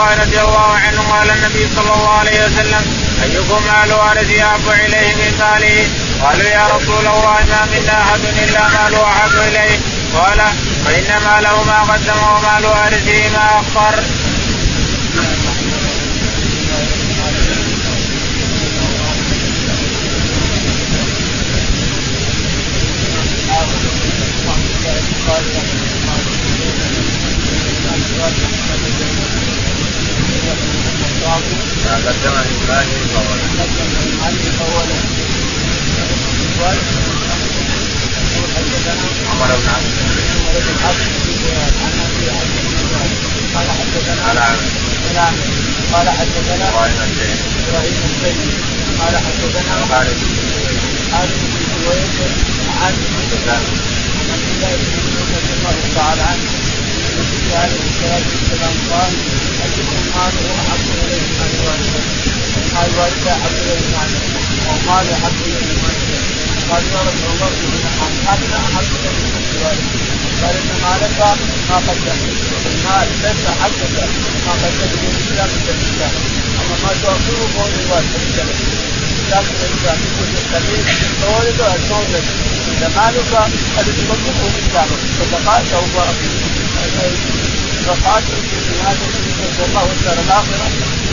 الله رضي الله عنه قال النبي صلى الله عليه وسلم أيكم مال وارث أحب إليه من ماله قالوا يا رسول الله ما منا أحد إلا ماله أحب إليه قال فإن ماله ما قدم ومال وارثه ما أخر. ما قدم من ماله فوله. عمر بن عبد قال حدثنا نعم قال حدثنا إبراهيم الدين إبراهيم قال حدثنا خالد خالد بن سويد عن بن عبد الله بن مسعود رضي الله تعالى عنه النبي عليه الصلاه والسلام قال ايكم ماله احب اليه من الوالده قال الوالده احب اليه من ومال احب اليه من قال يا رسول الله قال لا احب اليه من الوالده قال ان مالك ما قدمت المال ليس حقك ما قدمت الاسلام من الاسلام اما ما تؤخره فهو للوالد لكن الانسان يكون السبيل فولده المولد اذا مالك الذي تطلبه اسلامك صدقات أو صدقات في هذا الله والدار الاخره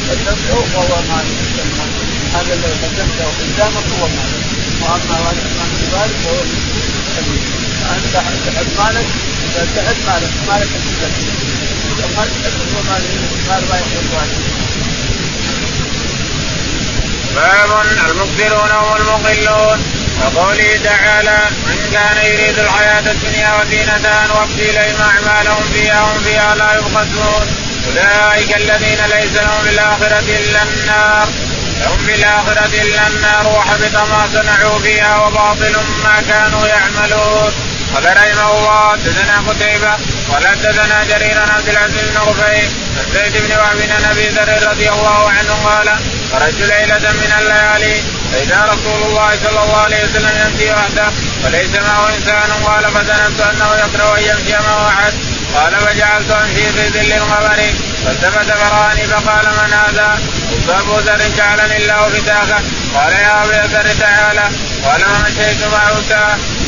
فتنفعه فهو مال هذا الذي قدمته قدامك هو مالك واما ما من ذلك فهو انت تحب مالك اذا تحب مالك مالك تسلم اذا ما تحب مال مال ما يحب باب المكبرون والمقلون. وقوله تعالى من كان يريد الحياة الدنيا وزينتها نوفي إليهم أعمالهم فيها هم فيها لا يبخسون. أولئك الذين ليس لهم في الآخرة إلا النار. لهم في الآخرة إلا النار وحبط ما صنعوا فيها وباطل ما كانوا يعملون. قال رحمه الله حدثنا قتيبة قال حدثنا جرير عن عبد العزيز بن رفيع عن زيد بن وهب بن أبي ذر رضي الله عنه قال خرجت ليلة من الليالي فإذا رسول الله صلى الله عليه وسلم يمشي وحده وليس معه إنسان قال فظننت أنه يقرأ أن يمشي معه أحد قال فجعلت امشي في ظل القمر فالتفت فراني فقال من هذا؟ قلت أبو ذر جعلني الله فتاكا قال يا ابي ذر تعالى قال ومشيت معه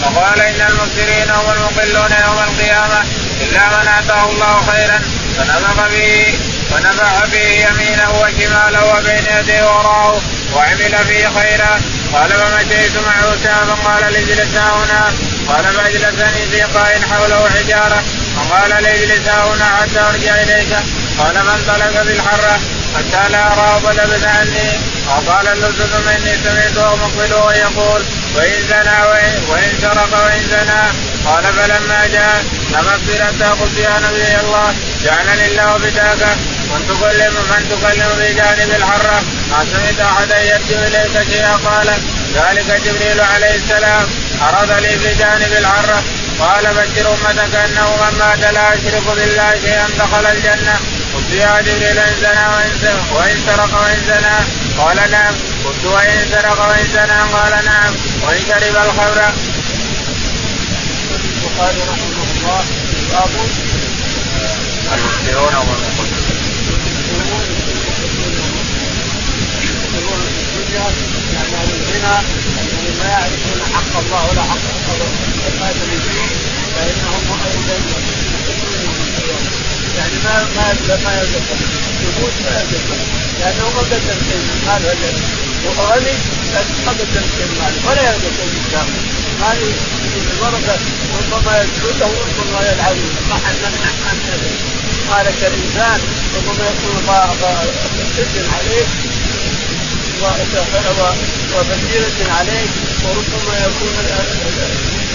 فقال إن المكثرين هم المقلون يوم القيامة. إلا من آتاه الله خيرا. فنفخ به ونفخ به يمينه وشماله وبين يديه وراءه وعمل فيه خيرا قال فمشيت معه ساعه فقال اجلس هنا. قال فاجلسني في قاء حوله حجارة. فقال لاجلس هنا حتى أرجع إليك. قال فانطلق بالحره حتى لا أراه فلبث عني وقال اللصوص إني سمعته مقبله يقول وإن زنى وإن, سرق وإن زنى. قال فلما جاء لمغفرة قلت يا نبي الله جعلني الله بداك من تكلم من تكلم في جانب الحرة ما سمعت أحدا يرجو إليك شيئا؟ قال ذلك جبريل عليه السلام عرض لي في جانب الحرة. قال بشر أمتك أنه من مات لا يشرك بالله شيئا دخل الجنة. قلت يا جبريل إن زنى وإن سرق وإن زنى. قال نعم. قلت وإن سرق وإن زنى؟ قال نعم. وإن شرب الخمر. البخاري رحمه الله باب المسلمون والمقلون يعني أهل الغنى الذين لا يعرفون حق الله ولا حق العباد فيه فانهم أيضا يعني ما ما ما يلزم يموت ما يلزم لأنه ما قدم شيء من لكن ما قدم شيء من مال ولا شيء من مال الورثة ربما يسجده ربما يلعنه ما حد قال كالإنسان ربما يكون سجن عليه وبشيرة عليك وربما يكون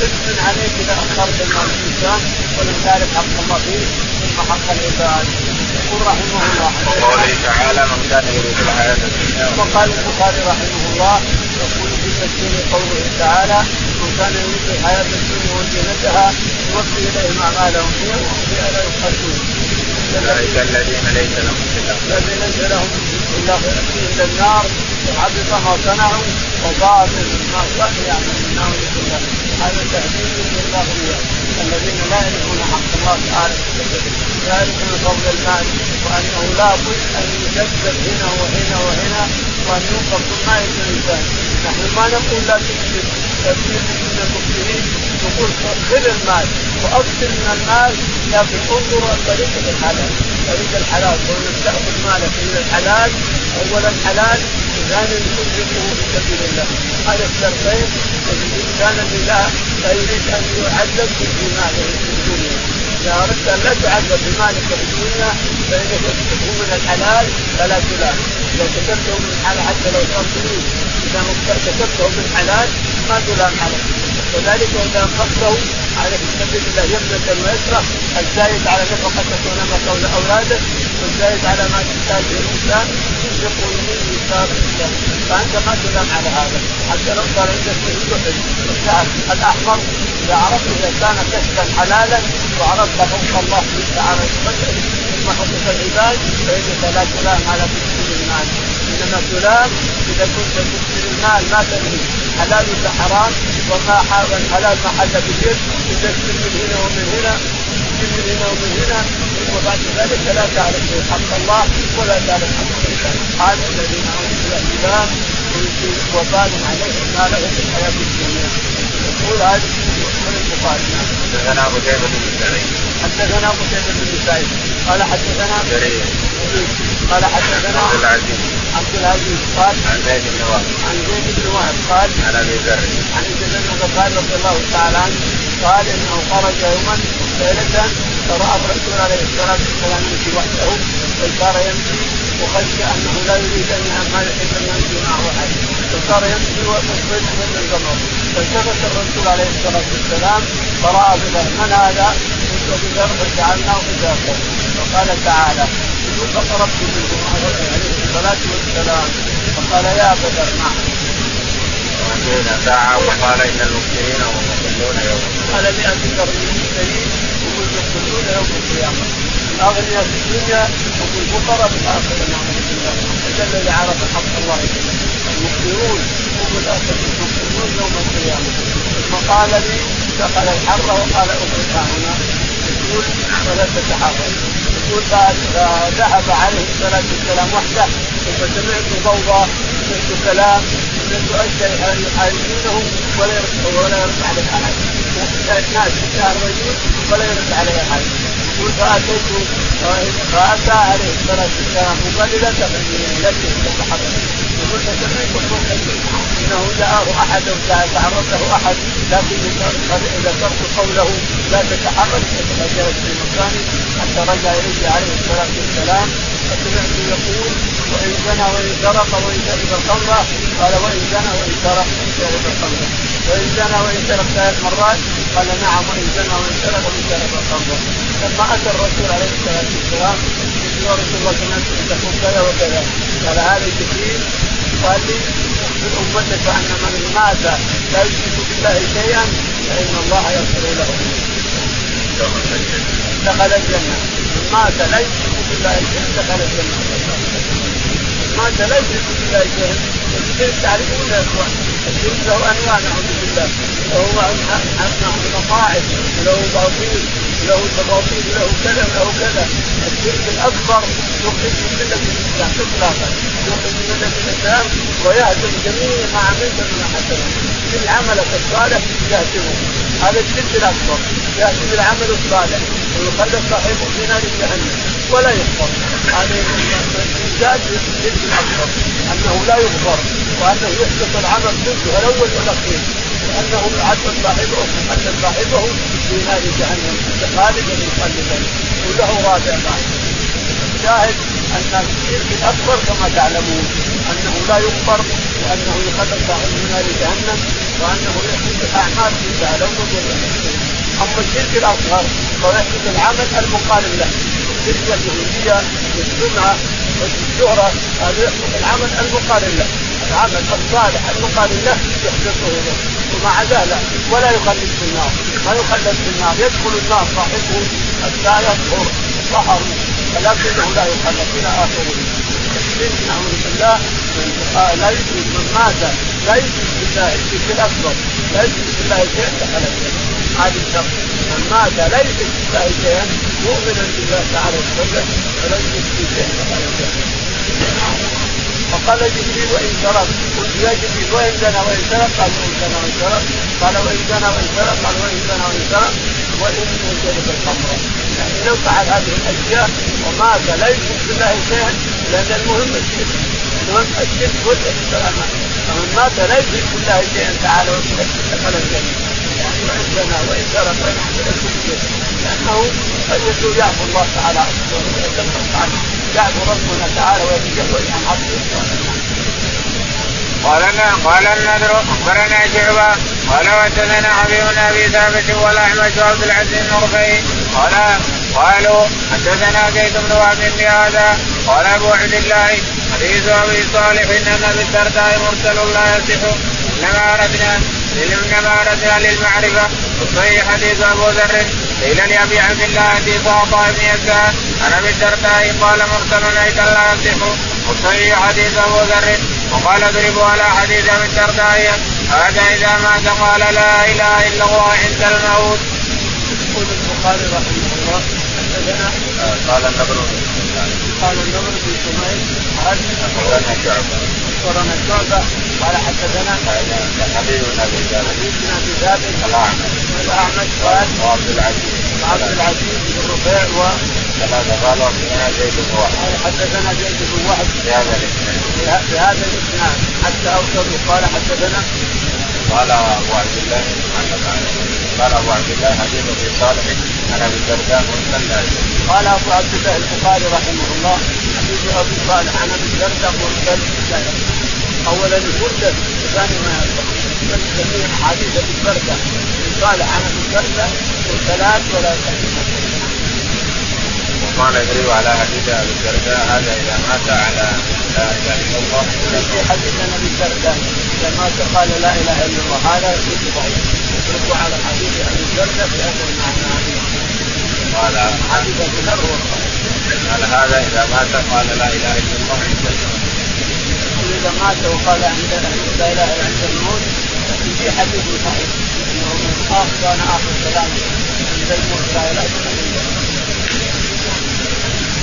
اسم عليك إذا اخرت المال الإنسان ولم تعرف حق الله فيه ثم حق العباد. يقول رحمه الله. وقوله تعالى من كان يريد الحياة الدنيا وقال البخاري رحمه الله يقول في تفسير قوله تعالى من كان يريد الحياة الدنيا وزينتها يوفي اليهم اعمالهم فيها وهم فيها لا يبخسون أولئك الذين ليس لهم الا الذين ليس لهم إلا النار وحبط ما صنعوا وباطل ما كانوا يعملون هذا تهديد للاغنياء الذين لا يعرفون حق الله تعالى. ذلك من فضل المال وأنه لا بد أن يكذب هنا وهنا وهنا وأن ينقذ ثم الانسان نحن ما نقول لا تكذب كثير من المسلمين نقول خذ المال وأكثر من المال. لكن انظروا الطريق الحلال. طريق الحلال وان تاخذ مالك من الحلال اولا حلال ثانيا تنفقه في سبيل الله. هذا الشرطين الانسان لله لا يريد أن يعذب في ماله في الدنيا إذا أردت أن لا تعذب بمالك في الدنيا فإنك تكتبه من الحلال فلا تلام إذا كتبته من الحلال حتى لو صار إذا كتبته من الحلال ما تلام عليه. وذلك إذا انفقته على سبيل الله يمنة ويسرى الزايد على نفقتك ونفقه اولادك والزايد على ما تحتاجه الإنسان. ينفق يمين يسار فانت ما تلام على هذا حتى لو صار عندك الشعر الاحمر اذا عرفت اذا كان كسبا حلالا وعرفت حكم الله تعالى ثم حكم العباد فانك لا تلام على تكسير المال انما تلام اذا كنت تكسر المال ما تدري حلال ولا حرام وما الحلال حل بشرك تكسر من هنا ومن هنا من هنا ومن هنا وبعد ذلك لا تعرف حق الله ولا تعرف حق الانسان هذا الذين اوتوا الكتاب وبال عليهم ما لهم في الحياة الدنيا. يقول هذه من البخاري. حدثنا قتيبة بن سعيد. حدثنا قتيبة بن سعيد. قال حدثنا جرير. قال حدثنا عبد العزيز. عبد العزيز. قال عن زيد بن وهب. عن زيد بن وهب. قال عن أبي ذر. عن ابي ذر قال رضي الله تعالى عنه قال إنه خرج يوما ليلة فرأى الرسول عليه الصلاة والسلام يمشي وحده فصار يمشي وخشي انه لا يريد ان ما يحب ان يمشي معه احد فصار يمشي وتصبح من القمر فالتفت الرسول عليه الصلاه والسلام فراى بذر من هذا؟ قلت بذر فجعلناه بذر فقال تعالى فقربت منه عليه الصلاه والسلام فقال يا بدر نعم ساعة وقال إن المسلمين هم المصلون يوم قال لأبي ذر المسلمين هم المصلون يوم القيامة الأغنياء في الدنيا هم الفقراء في الآخرة. نعوذ بالله هذا الذي عرف حق الله. المؤمنون هم المؤمنون يوم القيامة. ثم قال لي دخل الحر وقال اخرج هنا. يقول ولا تتحرك يقول فذهب عليه الصلاة والسلام وحده ثم سمعت ضوضاء سمعت كلام سمعت اشياء يحاربونه ولا يرد ولا يرد عليه أحد. ناس يتهرجون ولا يرد عليه أحد. يقول فاتى عليه الصلاه والسلام وقال لا لا تتحرك يقول انه جاءه احد تعرض له احد لكن ذكرت قوله لا تتحرك فتجلس في مكاني حتى رجع اليه عليه الصلاه والسلام فسمعت يقول وإن زنى وإن سرق وان شرب الخمر قال وان زنى وإن سرق وان شرب الخمر وإن زنى وإن سرق ثلاث مرات قال نعم وإن زنى وإن سرق وإن شرب الخمر لما أتى الرسول عليه الصلاة والسلام يا رسول الله سمعت تقول كذا وكذا. قال هذا جبريل. قال لي اخبر أمتك أن من مات لا يشرك بالله شيئا فإن الله يغفر له. دخل الجنة. من مات لا يشرك بالله شيئا دخل الجنة. مات لا يشرك بالله شيئا الشرك تعرفون يا إخوان. الشرك له أنواع نعوذ بالله. له مقاعد له باطيل له تباطيل له كذا له كذا. الشرك الأكبر يخرج من ملة الإسلام. اطلاقا يخرج من ملة الإسلام ويهدم جميع ما عملت من حسنة. كل عملك الصالح يهدمه هذا الشرك الأكبر. يهدم العمل الصالح. ويخلد صاحبه في نار جهنم. ولا يغفر هذا زاد الشرك الاكبر أنه لا يغفر وأنه يحبط العمل كله الأول والاخير لأنه يعذب صاحبه يعذب صاحبه في نار جهنم خالدا مخلدا وله رابع بعد. الشاهد أن الشرك الأكبر كما تعلمون أنه لا يغفر وأنه يخلد صاحبه في نار جهنم وأنه يحدث الأعمال كلها لو أما الشرك الأصغر يحدث العمل المقارن له الشرك اليهودية والسمعه يحدث العمل المقارن له. العمل الصالح المقارن له يحدثه. له ومع ذلك ولا يخلد في النار. ما يخلد في النار يدخل النار صاحبه حتى يطهر طهر ولكنه لا يخلد إلى آخره. الشرك نعوذ بالله من لا يشرك من مات لا يشرك بالله الشرك الأكبر لا يشرك بالله دخل الجنه هذه الشرط من مات لا يشرك بالله شيئا مؤمنا بالله تعالى وسلم. فلا يشرك شيئا فقال جبريل وإن سرق قلت يا جبريل وإن زنى وإن سرق قال وإن زنى وإن سرق قال وإن زنى وإن سرق قال وإن زنى وإن سرق وإن شرب الخمر. يعني لو فعل هذه الأشياء ومات لا يشرك بالله شيئا لأن المهم الشرك. المهم الشرك والسلامه فمن مات لا يشرك بالله شيئا تعالى دخل الجنه يعني زنى وان سرق وان لأنه قد يكون يعفو الله تعالى عنه يعفو ربنا تعالى ويتجاوز عن عبده قال قال النذر أخبرنا شعبة قال وحدثنا حبيب بن أبي ثابت والأحمد وعبد العزيز النرفي قال قالوا حدثنا زيد بن وهب بهذا قال أبو عبد الله حديث أبي صالح إن أبي الدرداء مرسل لا يصح إنما أردنا انما اردنا للمعرفه وصحيح حديث أبو ذر قيل لأبي عبد الله حديث عطاء بن يسار عن ابي الدرداء قال أيضا لا يصح وصحيح حديث أبو ذر وقال اضربوا على حديث ابي الدرداء هذا إذا مات قال لا إله إلا الله عند الموت. يقول البخاري رحمه الله حدثنا قال النبر قال النبر بن اخبرنا شعبه اخبرنا شعبه قال حدثنا حبيب بن ابي ثابت حبيب بن الاعمش الاعمش قال وعبد العزيز عبد العزيز بن رفيع و ثلاثة قال وحدثنا زيد بن وهب حدثنا زيد بن وهب بهذا الاسناد بهذا الاسناد حتى اوصل قال حدثنا قال أبو عبد الله قال ابو عبد الله حديث ابي صالح عن ابي الدرداء مرسل قال ابو عبد الله البخاري رحمه الله حديث ابي صالح عن أبي الدرداء مرسل اولا المرسل وثاني ما بل جميع احاديث أبي الدرداء صالح عن ابي الدرداء مرسلات ولا تحديث وقال يدري على حديث أبي الدرداء هذا إذا مات على لا إله إلا الله. في حديث أبي الدرداء إذا مات قال لا إله إلا الله. هذا يصير ضعيف. على حديث أبي الدرداء في هذا المعنى. قال حديث أبي قال هذا إذا مات قال لا إله إلا الله. الموت إذا مات وقال عند لا إله إلا عند الموت في حديث صحيح. إنه من اخر كان آخر كلام عند الموت لا إله إلا الله.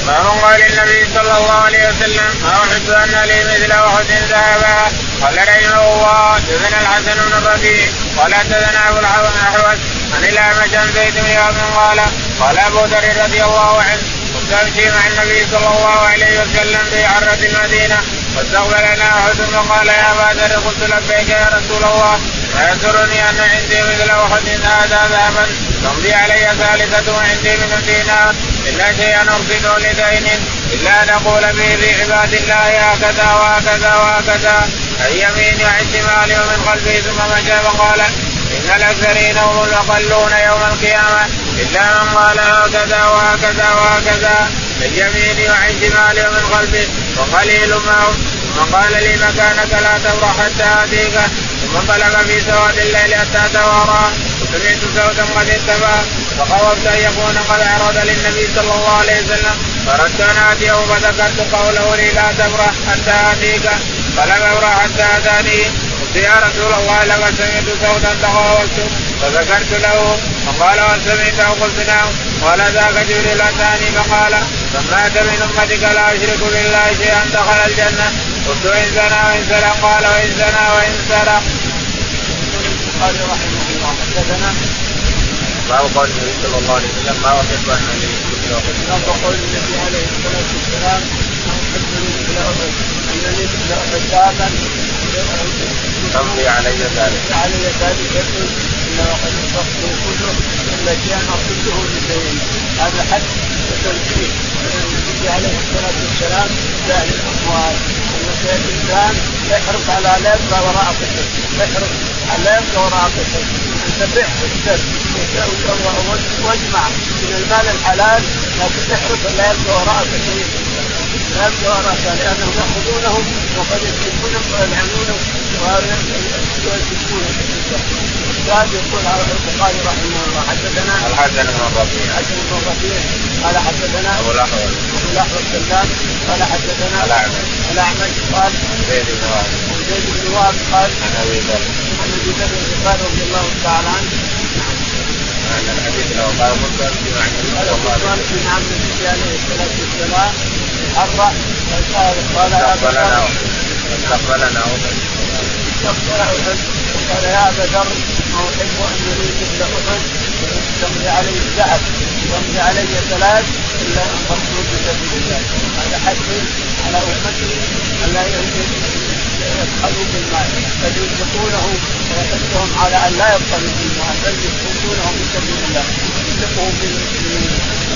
باب قال النبي صلى الله عليه وسلم ما احب أن لي مثل احد ذهبا؟ قال رحمه الله حدثنا الحسن بن الربيع. قال حدثنا أبو الاحوص عن الاعمش عن زيد بن قال قال أبو ذر رضي الله عنه كنت أمشي مع النبي صلى الله عليه وسلم في عرة المدينة. فاستقبلنا احد فقال يا ابا ذر قلت لبيك يا رسول الله ويسرني أن عندي مثل أحد هذا ذهبا. تمضي علي ثالثة وعندي من دينار. إلا شيئا ارصده لدين إلا نقول به في عباد الله هكذا وهكذا وهكذا. عن يميني وعن شمالي ومن خلفي ثم مشى فقال إن الأكثرين هم الأقلون يوم القيامة. إلا من قال هكذا وهكذا وهكذا من يميني وعن شمالي ومن خلفي وقليل ما ثم قال لي مكانك لا تبرح حتى آتيك. ثم طلب في سواد الليل حتى توارى. وسمعت صوتا قد انتبه. فخوفت أن يكون قد عرض للنبي صلى الله عليه وسلم. فردت أن اتيه فذكرت قوله لي لا تبرح حتى آتيك. فلم ابرح حتى آتاني. قلت يا رسول الله لقد سمعت صوتا تخوفت فذكرت له. فقال هل سمعته قلت نعم. قال ذاك جبريل أتاني. فقال من مات من أمتك لا يشرك بالله شيئا دخل الجنة. قلت وان زنى وإن سرق. قال وإن زنى وإن سرق. قال رحمه الله حدثنا باب قول النبي صلى الله عليه وسلم ما احب ان باب قول النبي عليه الصلاة والسلام ما انني ذهبا تمضي علي ذلك. علي ذلك. انه قد استغفر كله الا شيئا اصده لشيء هذا حد وتنفيذ النبي عليه الصلاه والسلام لاهل الاموال ان الانسان يحرص على لا يبقى وراء قصر يحرص على لا يبقى وراء قصر انت بع واشتر واجمع من المال الحلال لكن تحرص لا يبقى وراءك شيء يبقى وراءك لانهم ياخذونهم وقد يسلكونهم ويلعنونهم ويسلكونهم قال يقول البخاري رحمه الله حدثنا الحسن بن الربيع الحسن بن الربيع قال حدثنا ابو الاحوص ابو الاحوص سلام قال حدثنا الاعمش الاعمش قال زيد بن وهب زيد بن وهب قال عن ابي ذر عن ابي ذر الغفاري رضي الله تعالى عنه ان الحديث لو قال مسلم في معنى قال في معنى النبي عليه الصلاه والسلام حرة قال قال استقبلنا استقبلنا استقبل قال يا ابا ذر ما احب أن يريد مثل احد تمضي علي الذهب تمضي علي ثلاث الا ان تخرج في سبيل الله هذا حث على امته ان لا يبخلوا بالمال بل ينفقونه ويحثهم على أن لا يبخلوا بالمال بل ينفقونه في سبيل الله ينفقوا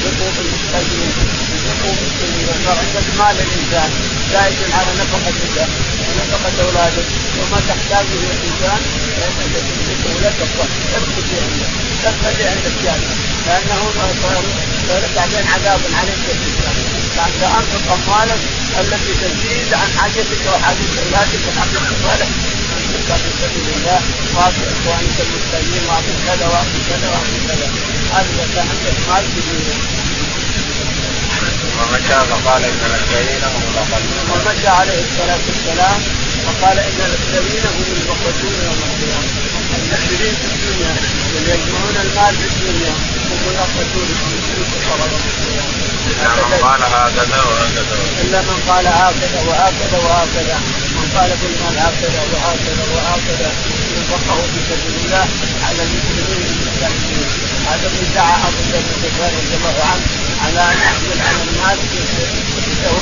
ينفقوا بالسبيل فعندك مال الانسان زائد على الله ونفقه اولاده وما تحتاجه الانسان فانك تمسكه لا تبخل تبخل عندك تبخل عندك يعني لأنه بعدين عذاب عليك الاسلام فانت انفق اموالك التي تزيد عن حاجتك وحاجه اولادك وحاجه اموالك انفقها في سبيل الله واعطي اخوانك المحتاجين واعطي كذا واعطي كذا واعطي كذا هذا اذا كان عندك مال في ومشى فقال إن الاكثرين هم الاقلون ومشى عليه الصلاة والسلام وقال إن الاكثرين هم المقصدون يوم القيامة. المكثرين في الدنيا يجمعون المال في الدنيا هم الاقصدون في الفقراء يوم القيامه إلا من قال هكذا وهكذا. إلا من قال هكذا وهكذا وهكذا. من قال بالمال هكذا وهكذا وهكذا. ينفقه في سبيل الله على المسلمين المستحقين هذا اللي دعا أبو ذر الغفاري رضي الله عنه. على أن يحمل على الناس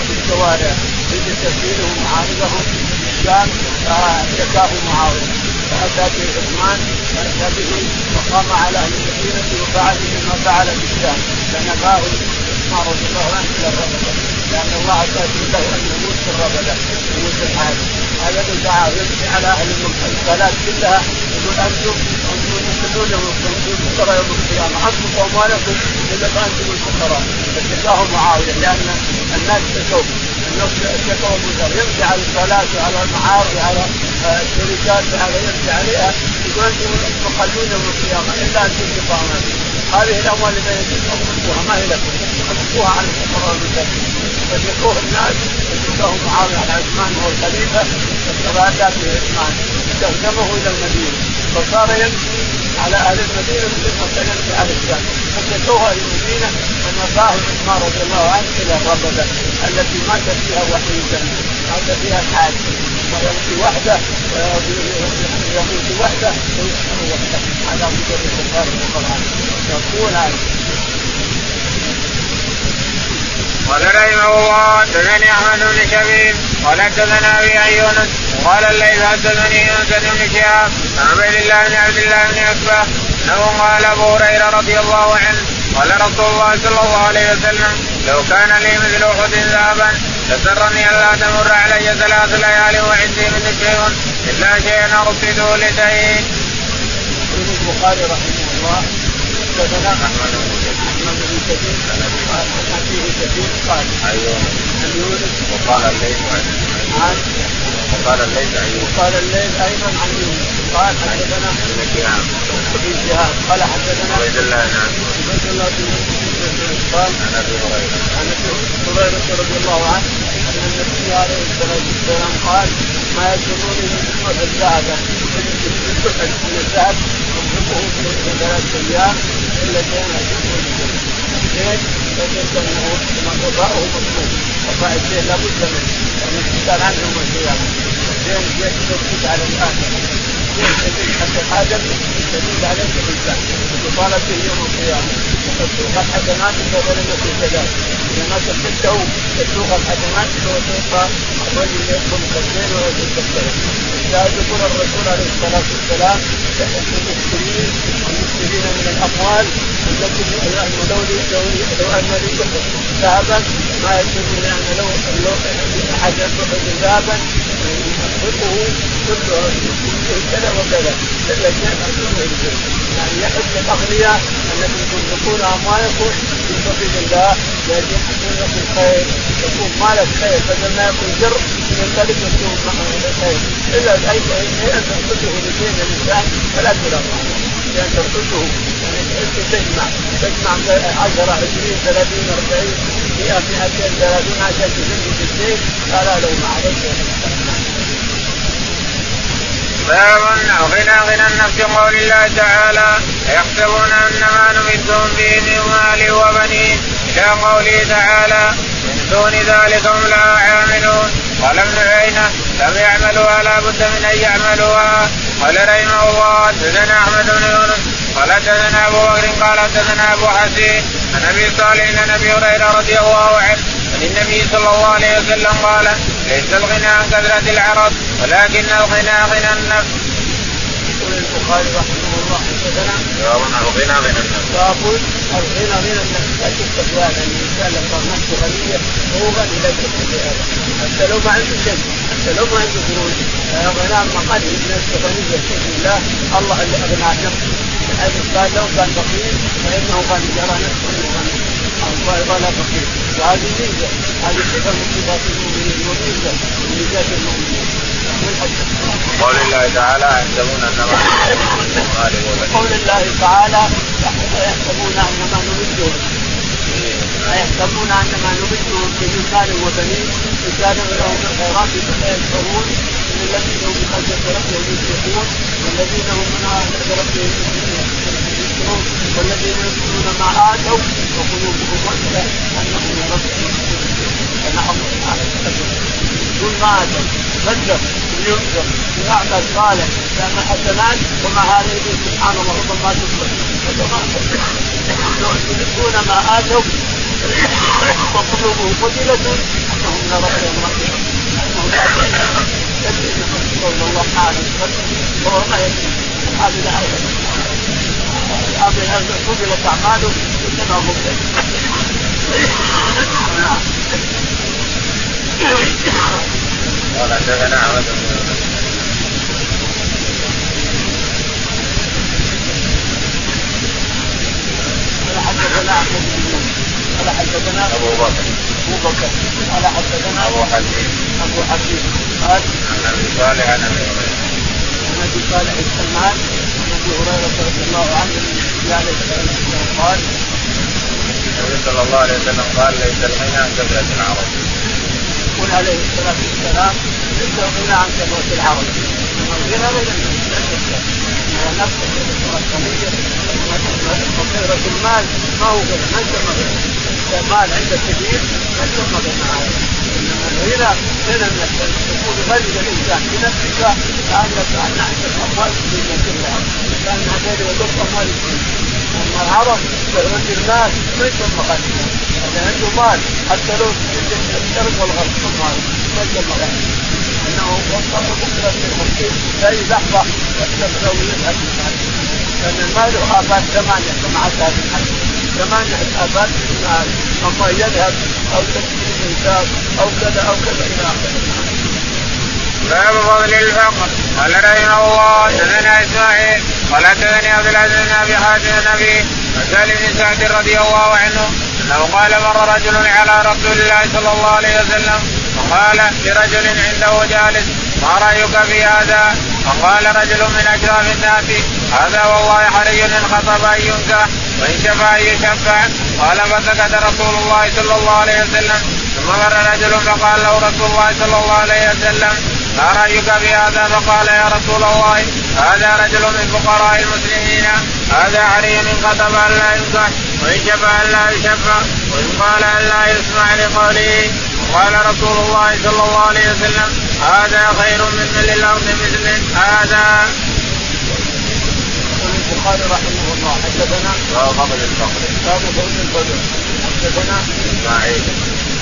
في الشوارع في تسهيله معارضهم الاسلام فاعتكاه معاويه فاتى به عثمان فاتى به وقام على أهل المدينة وفعل ما فعل بالشام فنفاه عثمان رضي الله عنه إلى الربده لأن الله عز وجل ان يموت في الربده يموت في الحال هذا اللي دعا يمشي على أهل البلاد كلها يقول أنتم أنتم يوم الفقراء يوم القيامه انفقوا اموالكم اذا أنتم الفقراء فاتقاه معاويه لأن الناس تشوف الناس اشتكوا ابو يمشي على الصلاه وعلى المعاصي على الشركات على يمشي عليها يقول أنتم مقلون يوم القيامه الا ان تنفقوا هذه الاموال اللي انفقوها ما هي لكم انفقوها على الفقراء والمساكين فشكوه الناس فشكوه معاويه على عثمان وهو الخليفه فاتى به عثمان استخدمه إلى المدينة فصار يمشي على أهل المدينة مثل ما كان يمشي على الشام فشكوه إلى المدينة فنفاه عثمان رضي الله عنه إلى الربده التي مات فيها وحيدا مات فيها الحاج ويمشي وحده يموت وحده ويسكن وحده. على مجرد الكفار الفقراء يقول قال رحمه الله حدثني أحمد بن شبيب قال حدثنا أبي يونس قال الليث حدثني يونس بن شهاب عن عبيد الله بن عبد الله بن عتبة أنه قال أبو هريرة رضي الله عنه قال رسول الله صلى الله عليه وسلم لو كان لي مثل أحد ذهبا لسرني الا تمر علي ثلاث ليال وعندي من شيء إلا شيئا أرصده لدين. يقول البخاري رحمه الله حدثنا أحمد بن كثير قال عن ابيه كثير قال أيوه عن يونس وقال الليث عن وقال الليث أيوه وقال الليل أيضا عن يونس قال حدثنا ابن شهاب ابن شهاب قال حدثنا عبيد الله عبد عبيد الله بن قال عن ابي هريره عن ابي هريره رضي الله عنه ان النبي عليه الصلاه والسلام قال ما يجرني من جمعه الذهب من الذهب ينفقه ثلاث أيام الا كان يجرني الزين فليس انه غطاؤه مطلوب غطاء الزين لابد منه لأن الانسان عنده يوم القيامه الزين يشتد على الآخر الزين شديد حتى الحاجة شديد عليك الانسان يطالب به يوم القيامه وتسوق الحسنات في كذلك لما تفتته تسوق الحسنات وتوقع الرجل يدخل ويدخل كالزين الشاهد يقول الرسول عليه الصلاه والسلام يحث المسلمين المسلمين من الأموال التي لو لو لو أن لي ذهبا ما يكون أن لو لو أحد ينفق ذهبا. ينفقه كله كذا وكذا. إلا شيء يعني يحب الأغنياء الذين تنفقون اموالكم في سبيل الله. يجدون لكم الخير. يكون مالك خير. بدل ما يكون شر ينقلب يكون خير إلا اي شيء تنفقه لدين الإنسان فلا تلقى لأن تنفقه يعني تجمع تجمع 10 20 30 40 100 200 30 عشان تسد في الدين فلا لو ما عليك باب غنى غنى النفس قول الله تعالى يحسبون ان ما نمدهم به من مال وبنين إلى قوله تعالى من دون ذلك هم لا عاملون قال ابن عيينة لم يعملوها لا بد من أن يعملوها قال رحمه الله حدثنا أحمد بن يونس. قال حدثنا أبو بكر قال حدثنا أبو حسين عن أبي صالح عن أبي هريرة رضي الله عنه. عن النبي صلى الله عليه وسلم قال ليس الغنى عن كثره العرب ولكن الغنى غنى النفس. يقول البخاري رحمه باب الغنى غنى النفس. الغنى غنى النفس لا تكتب هذا الانسان لو صار نفسه غنيه هو غني لا يكتب هذا حتى لو ما عنده شيء حتى لو ما عنده فلوس غنى ما قال نفسه غنيه بشكل الله الله اللي اغنى عن نفسه حيث قال لو كان فقير فانه غني يرى نفسه غني ولا فقير وهذه ميزه هذه صفه من صفات المؤمنين وميزه من ميزات المؤمنين قول الله تعالى يحسبون ان ما قول الله تعالى يحسبون ان ما نمدهم يحسبون ان ما نمدهم من مال وبنين رجال لهم الخيرات فيشعرون من الذين هم بخشيه ربهم يشركون والذين هم من خشيه ربهم يشركون والذين يؤمنون ما اتوا وقلوبهم وجهه انهم من ربهم فنحن كل ما اتوا ينفق ويعمل صالح يعمل حسنات هذا يقول سبحان الله ربما تكبر يؤتون ما آتوا وقلوبهم وجلة أنهم من ربهم أنهم قول الله تعالى وهو ما يدري هذه هذه قبلت اعماله إنما هو قال حدثنا أحمد قال حدثنا احمد بن قال حدثنا ابو بكر ابو بكر قال حدثنا ابو حكيم ابو حكيم قال عن ابي صالح عن ابي هريره عن ابي صالح السمان عن ابي هريره رضي الله عنه النبي عليه الصلاه والسلام قال النبي صلى الله عليه وسلم قال ليس الغنى عن كثره العرب يقول عليه الصلاه والسلام ليس الغنى عن كثره العرب الغنى غنى نفس الغنية فقيرة يسمى غنى المال عندك كثير ما يسمى غنى انما الغنى غنى النفس تكون غني الانسان بنفسك كانك ان عندك اموال الدنيا كلها كان هذول يضخ اموال اما العرب غني المال ما يسمى غني اللي عنده مال حتى لو الشرق والغرب المال ما يسمى غني انه وصل بكره في المسجد في اي لحظه له ويذهب لأن المال له افات ثمانيه كما اتى في افات في المال أما يذهب أو تكفي الإنسان أو كذا أو كذا إلى آخره. باب فضل الفقر. قال رحمه الله حدثنا إسماعيل. قال حدثني عبد العزيز بن أبي حاتم النبي عن سالم بن سعد رضي الله عنه أنه قال مر رجل على رسول الله صلى الله عليه وسلم فقال لرجل عنده جالس. ما رأيك في هذا؟ فقال رجل من أشراف الناس هذا والله حري إن خطب أن ينكح وإن شفع أن يشفع قال فسكت رسول الله صلى الله عليه وسلم ثم مر رجل فقال له رسول الله صلى الله عليه وسلم ما رأيك في هذا؟ فقال يا رسول الله هذا رجل من فقراء المسلمين هذا علي إن خطب أن لا ينكح وإن شفع أن لا يشفع وإن قال أن لا يسمع لقوله قال رسول الله صلى الله عليه وسلم هذا خير من مل الأرض مثل هذا. يقول البخاري رحمه الله حدثنا باب فضل الفقر. باب فضل الفضل حدثنا إسماعيل.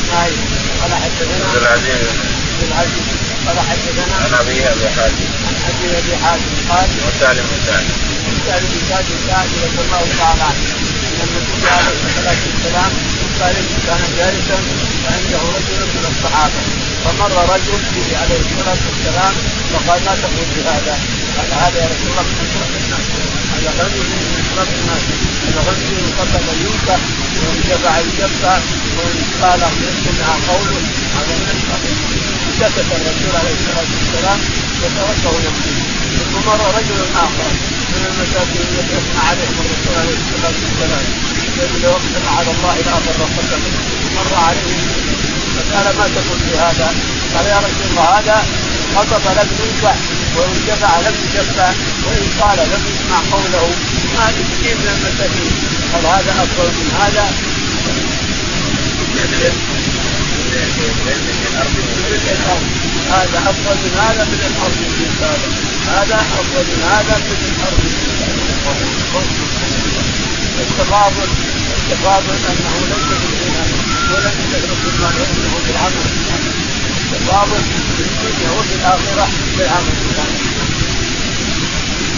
إسماعيل قال حدثنا عبد العزيز. عبد العزيز قال حدثنا عن أبي أبي حاتم. عن أبي أبي حاتم قال وسالم بن سعد. سالم بن سعد سعد رضي الله تعالى عنه أن النبي عليه الصلاة والسلام قال كان جالسا وعنده رجل من الصحابة. فمر رجل به عليه الصلاة والسلام فقال لا تقول بهذا قال هذا يا رسول الله من اشرف الناس. هذا غني من اشرف الناس. هذا قبل ان ينكح وان جمع يجمع وان قال يسمع قول. هذا من سكت الرسول عليه الصلاة والسلام وتركه يمشي. ثم مر رجل آخر. من المساكين التي اثنى عليهم الرسول عليه الصلاه والسلام الذي لو اقسم على الله لا بر قسم مر عليه فقال ما تقول في هذا؟ قال يا رسول الله هذا خطب لم ينكح وان شفع لم يشفع وان قال لم يسمع قوله هذه كثير من المساكين هل هذا افضل من هذا؟ هذا افضل من هذا من الأرض هذا أفضل من هذا من الأرض. التفاضل التفاضل أنه ليس بالغنى ولم يدرك ما يؤمنه بالعمل التفاضل في الدنيا وفي الآخرة بالعمل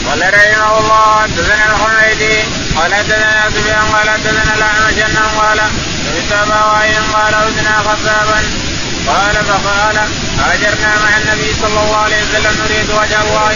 قال رحمه الله حدثنا الحميدي قال حدثنا سفيان قال حدثنا الأعمش أنه قال سمعت أبا قال اذنا خفافا قال فقال هاجرنا مع النبي صلى الله عليه وسلم نريد وجه الله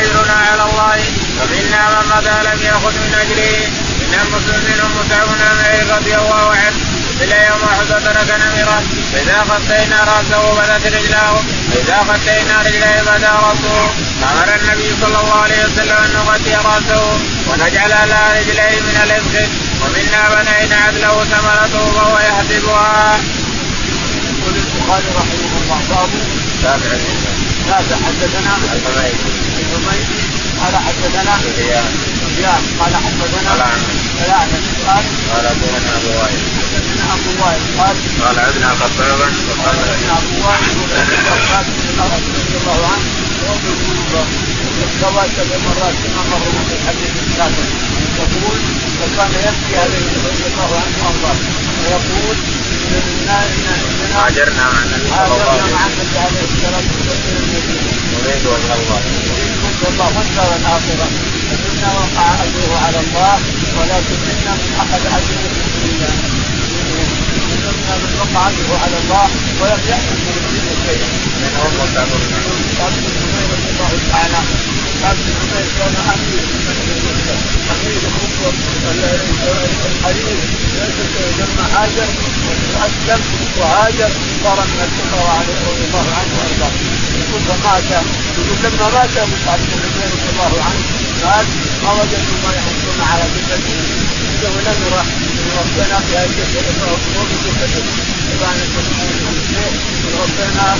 اجرنا على الله ومنا من مضى لم يأخذ من اجره من المسلم منهم متعب بن رضي الله عنه. إلى يوم أحد ترك نمرة فإذا غطينا رأسه بدت رجلاه فإذا غطينا رجليه بدأ رأسه. أمر النبي صلى الله عليه وسلم أن نغطي رأسه ونجعل على رجليه من الإبخ ومنا بنينا عدله ثمرته فهو يحسبها. يقول البخاري رحمه الله باب تابع تابع حدثنا؟ الحميدي قال حدثنا سفيان قال حدثنا قال قال قال حدثنا ابو وائل. حدثنا أبو وائل. قال قال عدنا خطابا قال عدنا ابو وائل رضي الله. عنه بالقلوب استوى سبع مرات كما مر في الحديث السابق يقول وكان يبكي عليه رضي الله عنه وارضاه ويقول هاجرنا مع النبي صلى الله عليه وسلم مع النبي عليه الصلاه والسلام نريد وجه الله نريد الله والدار الاخره فمنا وقع اجره على الله ولكن منا من اخذ اجره في الدنيا من وقع اجره على الله ولم يحصل من الدنيا شيئا منهم مصعب بن عمير رضي الله تعالى قال ابن عمير كان امير امير الحرير لما هاجر واسلم وهاجر صار من الفقراء عليه رضي الله عنه وارضاه يقول فمات يقول لما مات مصعب بن عمير رضي الله عنه قال ما وجدوا ما يحطون على جسده عنده نمره ربنا في الجسد فهو بجسده فكان ربنا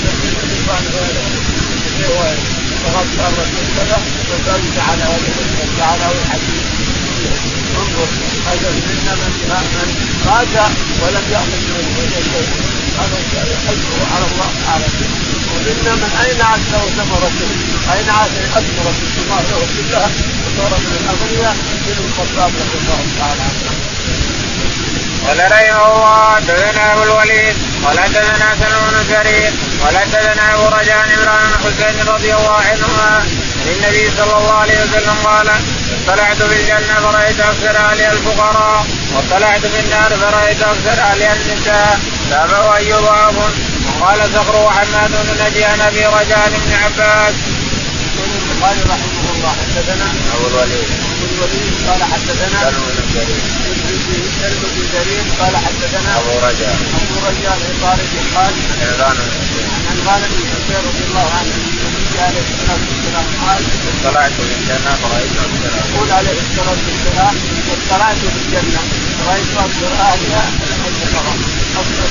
فغطى الرسول كذا وزاد على وجهه على الحديث انظر هذا منا من من مات ولم ياخذ من الدنيا شيء هذا اجره على الله تعالى ومنا من اين عاد له ثمرته؟ اين عاد اثمرت الثمار له كلها وصار من الاغنياء بن الخطاب رضي الله تعالى عنه. قال رحمه الله حدثنا أبو الوليد قال حدثنا سلمان بن شريك قال حدثنا أبو رجاء عمران بن حسين رضي الله عنهما عن النبي صلى الله عليه وسلم قال اطلعت في الجنة فرأيت أكثر اهلها الفقراء واطلعت في النار فرأيت أكثر اهلها النساء. تابعه ايوب وقال صخر وحماد بن نجي عن أبي رجاء بن عباس. البخاري رحمه الله حدثنا أبو الوليد. أبو الوليد قال حدثنا سلم بن جرير سلم بن جرير قال حدثنا أبو رجاء. أبو رجاء عطارد قال عمران بن عن غالب بن حسين رضي الله عنه النبي عليه الصلاه والسلام قال طلعت في الجنة فرأيت أكثر يقول عليه الصلاة والسلام اطلعت في الجنة رايت أكثر اهلها الفقراء.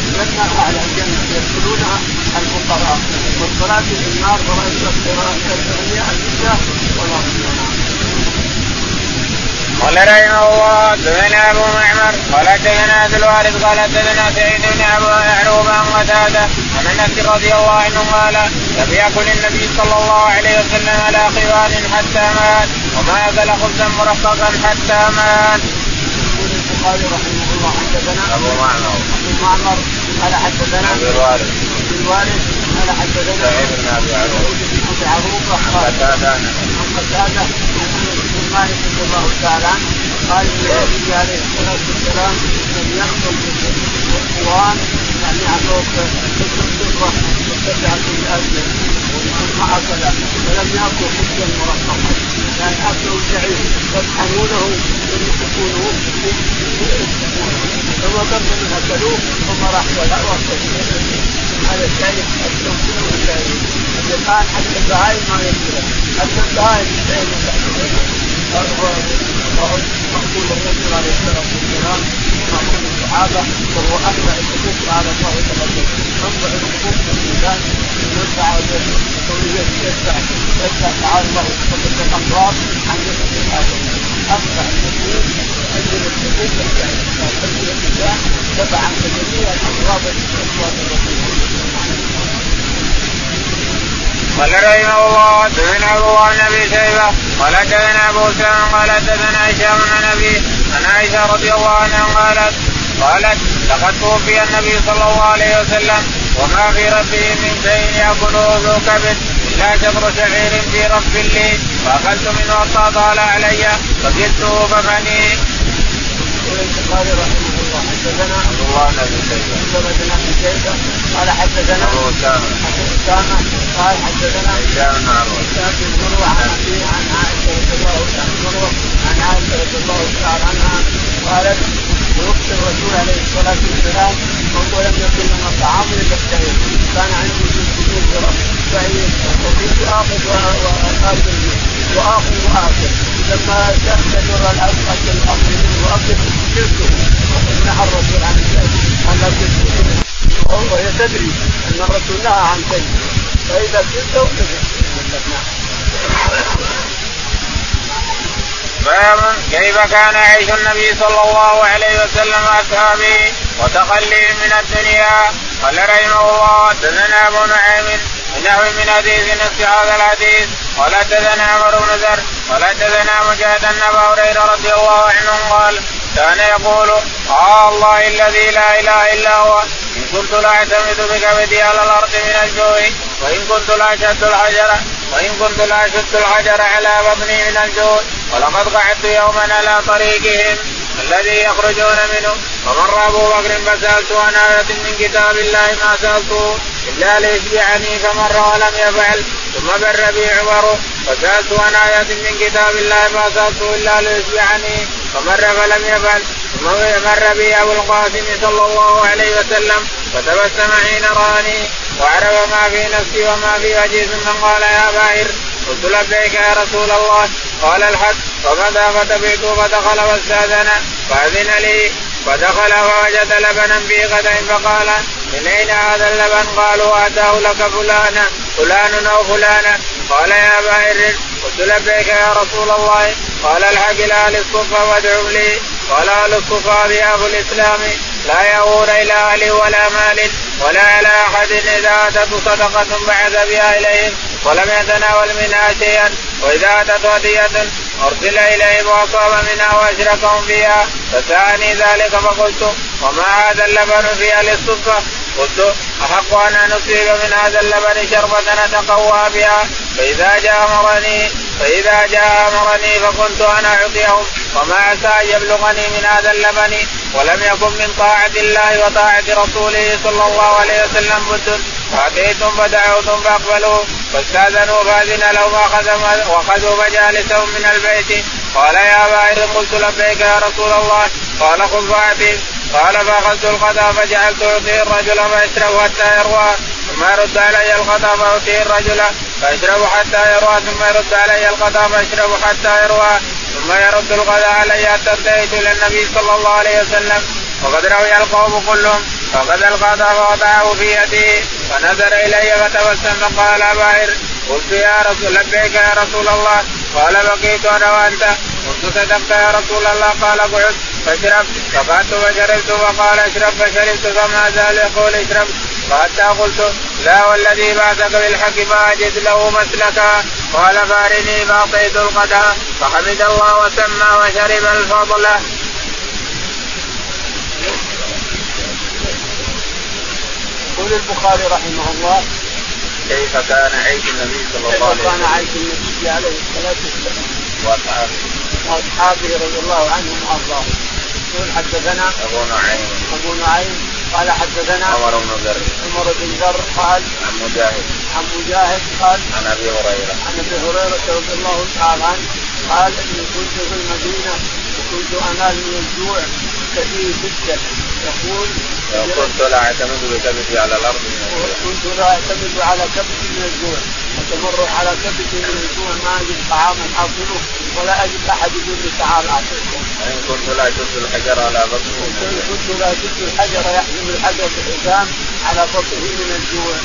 الجنه أهل الجنة يدخلونها الفقراء. واطلعت في النار فرأيت أكثر اهلها النساء قال رحمه الله حدثنا أبو معمر قال حدثنا عبد الوارث قال حدثنا سعيد بن أبو يعقوب عن قتادة عن أنس رضي الله عنه قال لم يكن النبي صلى الله عليه وسلم على خوان حتى مات وما أكل خبزا مرققا حتى مات. يقول البخاري رحمه الله حدثنا أبو معمر. ابو معمر قال حدثنا عبد الوارث. عبد الوارث قال حدثنا سعيد بن أبي عروبه قال قتادة. عن قتادة مالك رضي الله تعالى قال إن النبي عليه الصلاة والسلام لم يحصل القران يعني عطوك ست فضه وسبعه الازمه ثم اكل ولم يأكل خبزا مرققا. يعني اكلوا الشعير يطحنونه ويمسكونه ثم قبل من اكلوه ثم راح ولا هذا الشيء التوفيق والشيء الان حتى البهائم ما ياكلها حتى البهائم مقبول الرسول عليه الصلاه والسلام مقبول الصحابه وهو اكبر الحقوق على الله تعالى انظر الحقوق في الميزان يرفع يرفع يرفع تعالى الله سبحانه الامراض عن جسد الحاكم اصبح المسلمين عندنا الحقوق تنزل النساء دفع عن جميع الامراض التي قال رحمه الله حدثنا ابو بن ابي شيبه قال حدثنا أبو سلمة قال حدثنا هشام بن أبي عن عائشة رضي الله عنها قالت قالت لقد توفي النبي صلى الله عليه وسلم وما في ربه من شيء ياكله ذو كبد إلا شطر شعير في رب لي فأخذت منه حتى طال علي رحمه الله حدثنا عبد الله بن أبي شيبه حدثنا ابن شيبه قال حدثنا أبو أسامة. ابو أسامة. قال حدثنا هشام بن عروه هشام بن مروة عن أبي عن عائشة رضي الله عن مروه عن عائشة رضي الله تعالى عنها. قالت توفي الرسول عليه الصلاة والسلام وهو لم يكن لنا طعام الا الشهيد كان عندي في السجود بعيد وكنت اخذ واخذ واكل لما تدر الامر الامر منه واكل شركه نهى الرسول عن الشيء وهي تدري ان الرسول نهى عن شيء فاذا كنت باب كيف كان يعيش النبي صلى الله عليه وسلم وأصحابه وتخلي من الدنيا؟ قال رحمه الله حدثنا أبو نعيم نحو من حديث نفس هذا الحديث. قال حدثنا عمر بن ذر قال حدثنا مجاهد ان ابا هريرة رضي الله عنه قال كان يقول آه الله الذي لا إله إلا هو. إن كنت لاعتمد بكبدي على الأرض من الجوع وإن كنت لاشد الحجر وإن كنت لاشد الحجر على بطني من الجوع ولقد قعدت يوما على طريقهم الذي يخرجون منه. فمر أبو بكر فسألت عن آية من كتاب الله ما سألته. إلا ليشبعني فمر ولم يفعل ثم بر بي عمر فسالت عن آية من كتاب الله ما سالته إلا ليشبعني فمر فلم يفعل ثم مر بي أبو القاسم صلى الله عليه وسلم. فتبسم حين رآني وعرف ما في نفسي وما في وجهي ثم قال يا باهر قلت لبيك يا رسول الله. قال الحج فمتى فتبعت فدخل واستاذن فأذن لي. فدخل فوجد لبنا في غد فقال من اين هذا اللبن؟ قالوا آتاه لك فلان فلان أو فلانه قال يا بائر قلت لبيك يا رسول الله. قال الحق إلى أهل الصفه وادعوا لي. قال أهل الصفه ضياف الإسلام لا يغور إلى أهل ولا مال ولا على أحد إذا اتت صدقة بعث بها إليهم ولم يتناول منها شيئا. وإذا اتت هدية أرسل اليهم وأصاب منها وأشركهم فيها. فسألني ذلك فقلت وما هذا اللبن في أهل الصفه قلت أحق أن نصيب من هذا اللبن شربة نتقوى بها. فإذا جاء أمرني فإذا جاء أمرني فكنت أنا أعطيهم وما عسى أن يبلغني من هذا اللبن ولم يكن من طاعة الله وطاعة رسوله صلى الله عليه وسلم بد. فأتيتم فدعوتم فاقبلوا فاستاذنوا فأذن لهم وأخذوا مجالسهم من البيت. قال يا بائر قلت لبيك يا رسول الله. قال خذ فاتي قال فأخذت القضاء فجعلت اعطيه الرجل فيشرب حتى يروى ثم يرد علي القضاء فاعطيه الرجل فيشرب حتى يروى ثم يرد علي القضاء فيشرب حتى يروى ثم يرد الغداء علي حتى انتهيت إلى النبي صلى الله عليه وسلم وقد روي القوم كلهم فأخذ القضاء فوضعه في يده فنظر إلي فتبسم فقال باهر قلت يا رسول لبيك يا رسول الله قال بقيت أنا وأنت. قلت صدقت يا رسول الله. قال اقعد فاشرب فقعدت فشربت فقال اشرب. فشربت. فما زال يقول اشرب. فحتى قلت لا والذي بعثك بالحق ما اجد له مسلكا. قال فارني فأعطيت القدح فحمد الله وسمى وشرب الفضل. يقول البخاري رحمه الله. كيف كان عيش النبي صلى الله عليه وسلم؟ كيف كان عيش النبي عليه الصلاة والسلام؟ وأصحابه. وأصحابه رضي الله عنهم وأرضاهم. يقول حدثنا أبو نعيم. أبو نعيم. قال حدثنا عمر بن ذر عمر بن ذر قال عن مجاهد. عن مجاهد قال عن أبي هريرة. عن أبي هريرة رضي الله تعالى عنه قال إني كنت في المدينة وكنت أنال من الجوع كثير جدا. يقول كنت لا اعتمد بكبدي على الأرض. من الجوع كنت لا اعتمد على كبدي من الجوع وتمر على كبدي من الجوع ما أجد طعاما اكله ولا أجد أحد يقول لي تعال اعطيكم. وان كنت لا اشد الحجر على بطنه. كنت لا اشد الحجر يحمل الحجر بالحزام على بطنه من الجوع.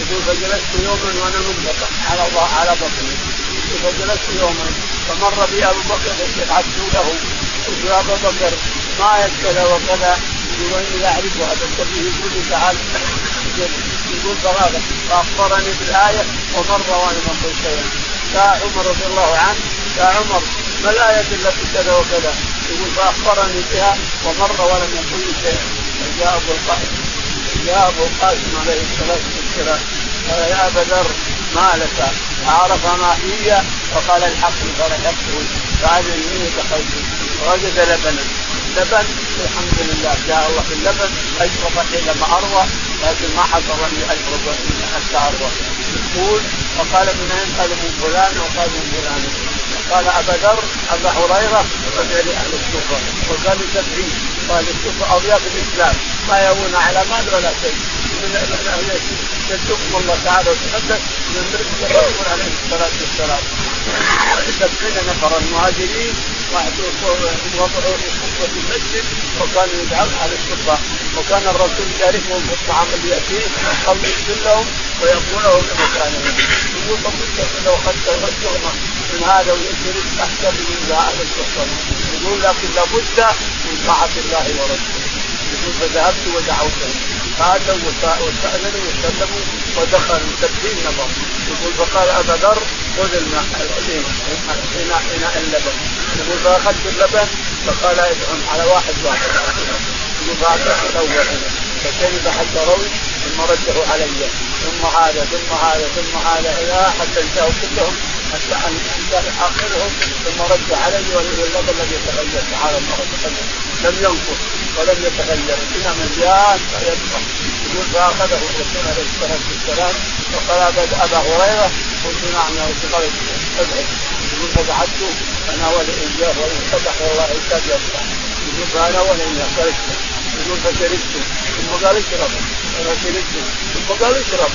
يقول فجلست يوما وأنا منبطح على على بطني. فجلست يوما فمر بي أبو بكر يبعثوا له. قلت يا ابا بكر ما كذا وكذا يقول اني لا أعرف هذا النبي يقول لي تعال. يقول فهذا فأخبرني بالآية ومر وأنا قلت شيئا. جاء عمر رضي الله عنه يا عمر ما الآية التي كذا وكذا؟ يقول فأخبرني بها ومر ولم يقل شيئا. فجاء أبو القاسم جاء أبو القاسم عليه الصلاة والسلام قال يا أبا ذر ما لك؟ عرف ما هي؟ فقال الحق فرحته فعل يمين دخلت ووجد لبنا. لبن الحمد لله جاء الله في اللبن اشرب حين ما أروى لكن ما حصل اني اشرب حتى أروى. يقول وقال من اين قال من فلان وقال من فلان. قال أبا ذر أبا هريرة رجع لأهل الكوفه وقال سبعين. قال الكوفه اضياف الاسلام ما يهون على مال ولا شيء من أهل يتقوا الله تعالى وتقدس من مرسل الرسول عليه الصلاه والسلام سبعين نفر المهاجرين وضعوا في خطبه المسجد وكانوا يدعون على الشرطه وكان الرسول يعرفهم في الطعام اللي ياتيه قبل لهم ويقوله بمكانهم يقول لو اخذت الشغمه من هذا ويجري احسن من أهل الشرطه يقول لكن لابد من طاعة الله ورسوله. يقول فذهبت ودعوتهم فأتوا واستاذنوا وسلموا ودخلوا سبعين نفر يقول فقال أبا ذر خذ الماء اناء اناء اللبن. يقول فأخذت اللبن فقال ادعم على واحد واحد. يقول فاعطيت الأول فشرب حتى روي؟ ثم رده علي. ثم هذا ثم هذا ثم هذا إلى حتى انتهوا كلهم حتى انتهى آخرهم ثم رد علي واللبن الذي يتغير تعالى الله وتقدم لم ينقص ولم يتغير. إلى مليان فيبقى يقول فأخذه الرسول عليه الصلاة والسلام وقال أبا هريرة قلت نعم يا رسول الله ادعو يقول فبعثت أنا إياه وإن فتح والله يكاد يفتح. يقول فأنا إياه. يقول فشربت. ثم قال اشرب. أنا شربت ثم قال اشرب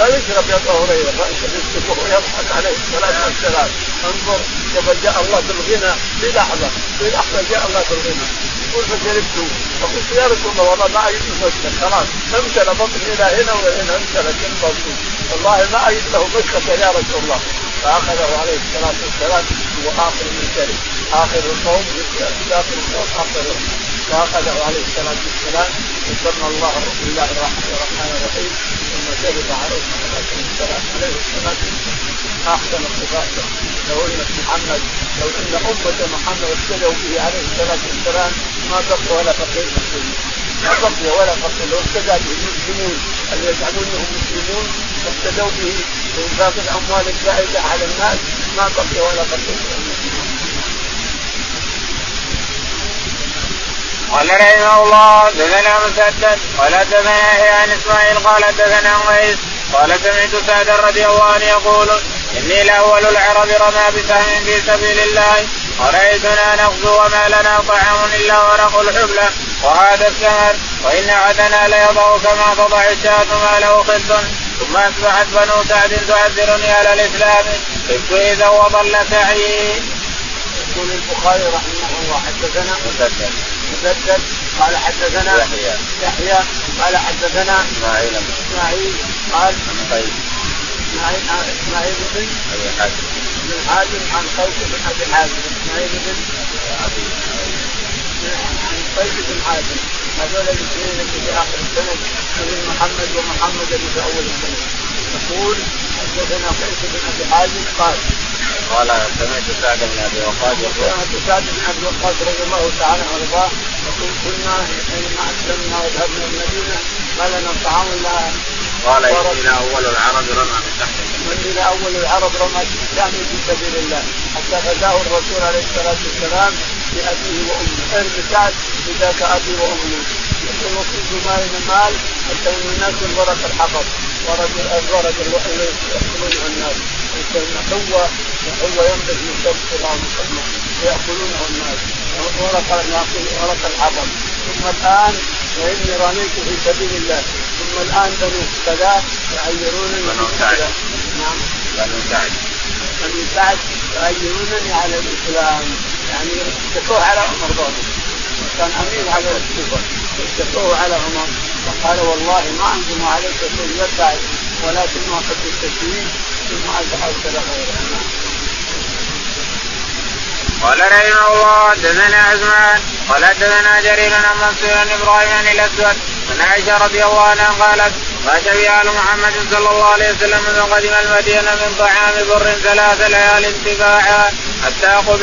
قال اشرب يا ابا هريره وهو يضحك عليه الصلاه والسلام انظر كيف جاء الله بالغنى في لحظه في لحظه جاء الله بالغنى يقول فشربت فقلت يا رسول الله. والله ما اجد مسلك خلاص امتلى بطني إلى هنا وهنا امتلى كل بطني والله ما اجد له مسلك يا رسول الله فأخذه عليه الصلاة والسلام هو اخر من شرب آخر القوم آخر القوم آخر فأخذه عليه الصلاة والسلام وسمى الله بسم الله الرحمن الرحيم. ثم شرب عليه والسلام عليه الصلاة والسلام. أحسن الصفات. لو إن محمد لو إن أمة محمد ابتدوا به عليه الصلاة والسلام. ما بقي ولا فقير مسلمين ما بقي ولا فقير لو ابتدى به المسلمون اللي يزعمون أنهم مسلمون؟ واقتدوا به وانفاق الأموال الزائدة على الناس. ما بقي ولا فقير قال رحمه الله دثنا مسدد قال دثنا يحيى عن إسماعيل قال دثنا قيس قال سمعت سعد رضي الله عنه يقول إني لأول العرب رمى بسهم في سبيل الله ورأيتنا نغزو وما لنا طعام إلا ورق الحبلة وهذا السهر وإن احدنا ليضع كما تضع الشاة ما له خلط ثم أصبحت بنو سعد تعذرني على الإسلام خفت إذا وضل سعي. يقول البخاري رحمه الله حدثنا مسدد مسدد. قال حدثنا يحيى. يحيى. قال حدثنا إسماعيل. إسماعيل. قال قيس إسماعيل إسماعيل بن أبي حاتم بن حازم عن قيس بن أبي حازم. إسماعيل بن أبي عن قيس بن حازم. هذول الاثنين اللي في آخر السند. ابن محمد ومحمد اللي في أول السند. يقول حدثنا قيس بن أبي حازم قال قال سمعت سعد بن أبي وقاص يقول سمعت سعد بن أبي وقاص رضي الله تعالى عنه وارضاه يقول كنا حينما أسلمنا وذهبنا المدينة ما لنا طعام إلا قال إني أول العرب رمى من أول العرب رمى بسهم في سبيل الله. حتى غزاه الرسول عليه الصلاة والسلام بأبيه وأمه. ارمي سعد بذاك أبي وامي يقول وكنت مال مال حتى إن الناس ورق الحطب ورق الورق اللي ياكلونه الناس. هو هو ينبت من شمس الله المقدمه ويأكلونه الناس ورق ورق العظم ثم الان واني رميت في سبيل الله ثم الان بنو كذا يعيرونني بنو سعد نعم بنو سعد بنو سعد يعيرونني على الاسلام يعني اشتكوه على عمر برضه كان امير على الكوفه اشتكوه على عمر فقال والله ما أنزل عليك سنة سعد ولكن ما قد التشويه قال رحمه الله حدثنا عثمان قال حدثنا جرير عن منصور بن إبراهيم عن الأسود عن عائشة رضي الله عنها قالت مات شفي آل محمد صلى الله عليه وسلم من قدم المدينة من طعام بر ثلاث ليال انتفاعا حتى قبض.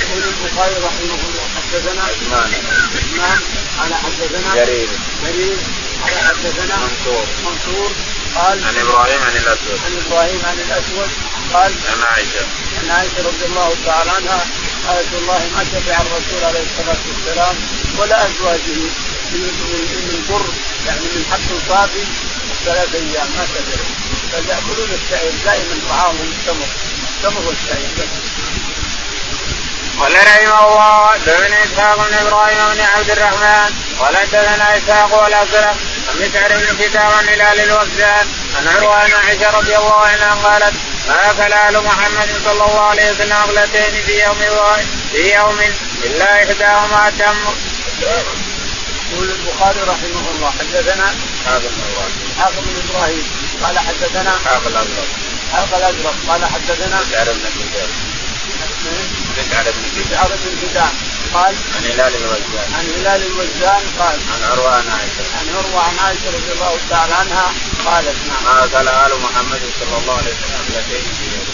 يقول البخاري رحمه الله حدثنا عثمان عثمان قال حدثنا جرير. جرير قال حدثنا منصور. منصور قال عن إبراهيم عن الأسود. عن إبراهيم عن الأسود. قال عن عائشة. عن عائشة رضي الله تعالى عنها قالت والله ما شبع الرسول عليه الصلاة والسلام ولا أزواجه من البر يعني من حق صافي ثلاث أيام ما شبعوا بل ياكلون الشعير دائما طعامهم التمر التمر والشعير قال رحمه الله حدثنا إسحاق بن إبراهيم بن عبد الرحمن قال حدثنا إسحاق والازرق عن مسعر بن كتاب عن هلال عن عروه عن عائشة رضي الله عنها قالت ما اكل ال محمد صلى الله عليه وسلم اغلتين في يوم في يوم إلا إحداهما تم. يقول البخاري رحمه الله حدثنا اسحاق بن إبراهيم قال حدثنا اسحاق الازرق اسحاق الازرق قال حدثنا مسعر بن كتاب مسعر بن كتاب قال عن هلال الوفدان عن هلال الوزان قال عن عروة عن عائشة. عن عروة عن عائشة رضي الله تعالى عنها قالت نعم. ما اكل آل محمد صلى الله عليه وسلم يوم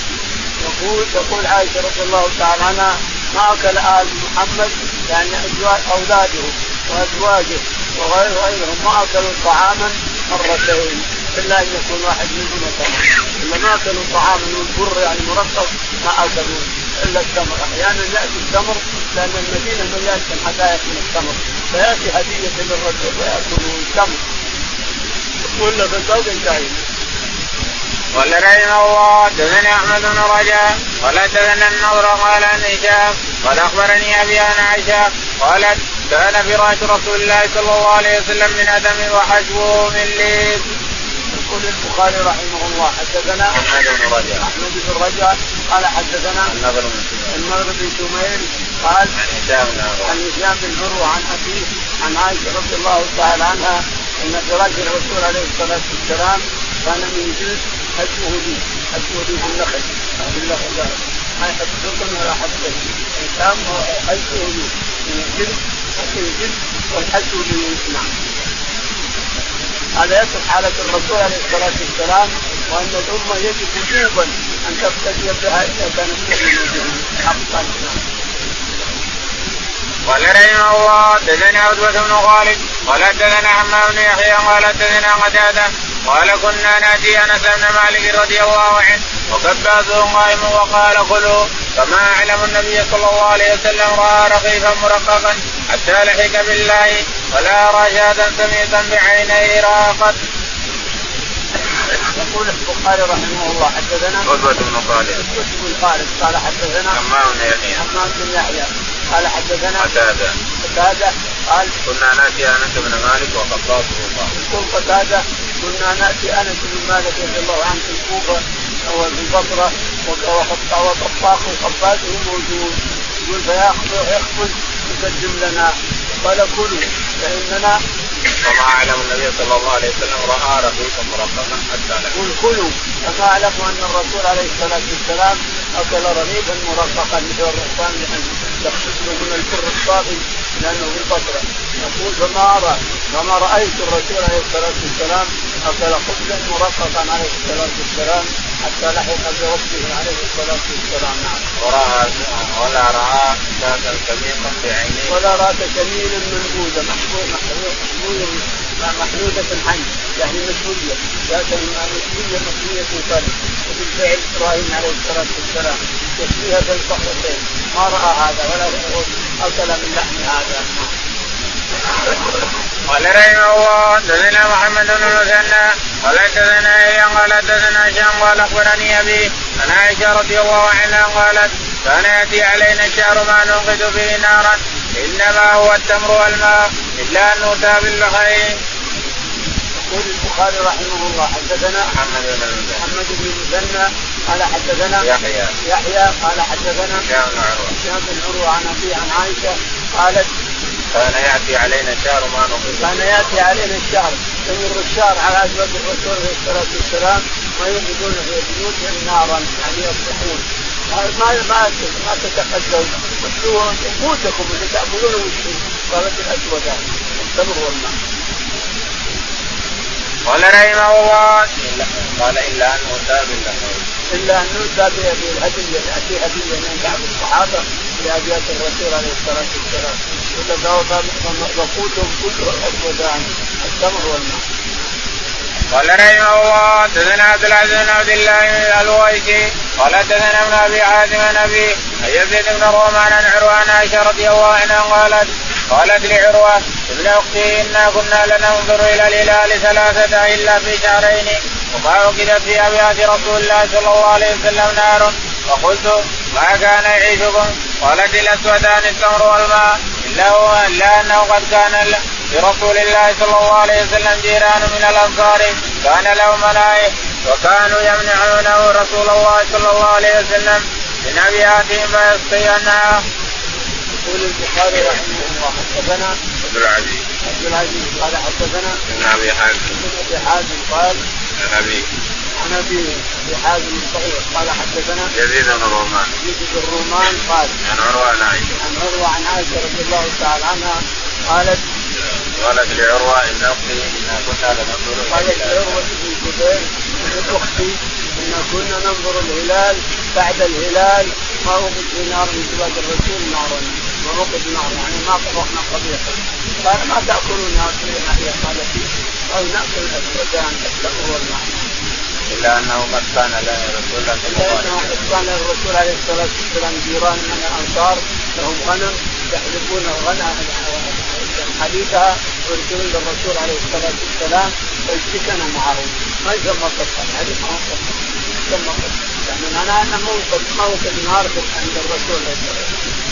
يقول تقول عائشة رضي الله تعالى عنها ما أكل آل محمد يعني ازواج أولاده وأزواجه وغير غيرهم ما أكلوا طعاما مرتين إلا أن يكون واحد منهم تمر إلا ما أكلوا طعاما والبر يعني مرقص ما أكلوا إلا التمر أحيانا يأتي التمر لأن المدينة مليانة حدائق من التمر فيأتي هدية للرجل وياكلوا التمر ولا في الزوج انتهي. قال رحمه الله حدثني أحمد بن رجاء قال حدثنا النضر قال عن هشام قال أخبرني أبي عن عائشة قالت كان فراش رسول الله صلى الله عليه وسلم من أدم وحجبه من ليف. يقول البخاري رحمه الله حدثنا أحمد بن رجاء أحمد بن رجاء قال حدثنا النضر بن النضر بن قال عن هشام بن عروة. عن هشام بن عروة عن ابيه عن عائشة رضي الله تعالى عنها أن فراش الرسول عليه الصلاة والسلام كان من جلد حجمه لي حجمه لي في النخل. في النخل ما يحب سلطان ولا هشام حجمه لي من الجلد حجم الجلد والحج لي نعم هذا يصف حالة الرسول عليه الصلاة والسلام وأن الأمة يجب وجوبا أن تقتدي بها إذا كانت تؤمن حقا. قال رحمه الله حدثنا عتبة بن خالد. قال حدثنا عمار بن يحيى. قال حدثنا قتادة. قال كنا نأتي أنس بن مالك رضي الله عنه. وكباسه قائم وقال كلوا. فما أعلم النبي صلى الله عليه وسلم رأى رقيقا مرققا حتى لحق بالله. ولا ارى شاة سميتا بعينيه راقت. يقول البخاري رحمه الله حدثنا عتبة بن خالد. عتبة بن خالد قال حدثنا عمار بن يحيى. حماد بن يحيى قال حدثنا قتادة. قتادة قال كنا نأتي أنس بن مالك وقباسه قائم. يقول قتادة كنا نأتي أنس بن مالك رضي الله عنه في الكوفة أو في البصرة وطباخ وخبازه موجود. يقول فياخذ يخبز يقدم لنا. قال كلوا. فإننا وما أعلم النبي صلى الله عليه وسلم رأى رقيقا مرققا حتى. يقول كلوا فما اعلم أن الرسول عليه الصلاة والسلام أكل رغيفا مرققا مثل الرحمن لأن يخصص من البر الصافي لأنه في البصره يقول فما ارى فما رايت الرسول عليه الصلاه والسلام اكل خبزا مرققا عليه الصلاه والسلام حتى لحق بربه عليه الصلاه والسلام نعم وراى ولا راى شاة سميقا بعينيه ولا راس جميل منبوذه محمود محمود محمودة الحن. يعني مسؤولية لكن مسؤولية مسؤولية القلب وبالفعل إبراهيم عليه الصلاة والسلام. يكفيها بين صخرتين ما رأى هذا ولا أكل من لحم هذا. قال رحمه الله حدثنا محمد بن المثنى قال حدثنا ايان قال حدثنا هشام قال أخبرني أبي عن عائشة رضي الله عنها قالت كان يأتي علينا الشهر ما نوقد فيه نارا إنما هو التمر والماء إلا أن نؤتى باللحين. يقول البخاري رحمه الله حدثنا محمد بن المثنى. محمد بن المثنى قال حدثنا يحيى. يحيى قال حدثنا هشام بن عروة. هشام بن عروة عن أبي عن عائشة قالت كان يأتي علينا الشهر ما نقول. كان يأتي علينا الشهر يمر الشهر على أزواج الرسول عليه الصلاة والسلام ويوقدون في بيوتهم نارا يعني يصبحون ما ما ما تتقدم. واشتروا قوتكم اللي تاكلونه واشتروا قالت الاسودان التمر والماء قال رحمه الله قال إلا انه تاب إلا انه تاب بالهديه ياتي هدية من بعض الصحابة لابيات الرسول عليه الصلاة والسلام. وقوتهم كله الاسودان التمر والماء. قال رحمه الله حدثنا عبد العزيز بن عبد الله الويسي قال حدثنا ابن أبي حاتم نبي يزيد بن رومان عن عروه عائشة رضي الله عنها قالت قالت لعروة ابن أختي إنا كنا لننظر إلى الهلال ثلاثة إلا في شهرين. وما عقدت في أبيات رسول الله صلى الله عليه وسلم نار. فقلت ما كان يعيشكم؟ قالت الأسودان التمر والماء. إلا هو إلا أنه قد كان لرسول الله صلى الله عليه وسلم جيران من الأنصار كان له ملائكه وكانوا يمنعونه رسول الله صلى الله عليه وسلم من ابياتهم فيسقينها. يقول البخاري رحمه الله حدثنا عبد العزيز. عبد العزيز قال حدثنا ابن أبي حازم. ابن أبي حازم قال عن ابي عن ابي ابي حازم الصغير قال حدثنا يزيد بن الرومان. يزيد بن الرومان قال عن عروة عن عائشة. عن عروة عن عائشة رضي الله تعالى عنها قالت قالت لعروة إن أختي انا كنا لننظر قالت لعروة بن الزبير من أختي إن كنا ننظر الهلال بعد الهلال ما وقد في نار من زواج الرسول نارا ووقد نار يعني ما طبخنا قبيحة. قال ما تأكلون هذه قالت قال نأكل الاسودان التمر والماء إلا أنه قد كان رسول الله صلى الله عليه وسلم. قد كان الرسول عليه الصلاة والسلام جيران من الأنصار لهم غنم يحلبون الغنم حديثها ويرسلون للرسول عليه الصلاة والسلام ويشتكن معهم ما يسمى قصه هذه ما هو قصه يسمى قصه يعني معناها انه موقف موقف نهار عند الرسول عليه الصلاة والسلام.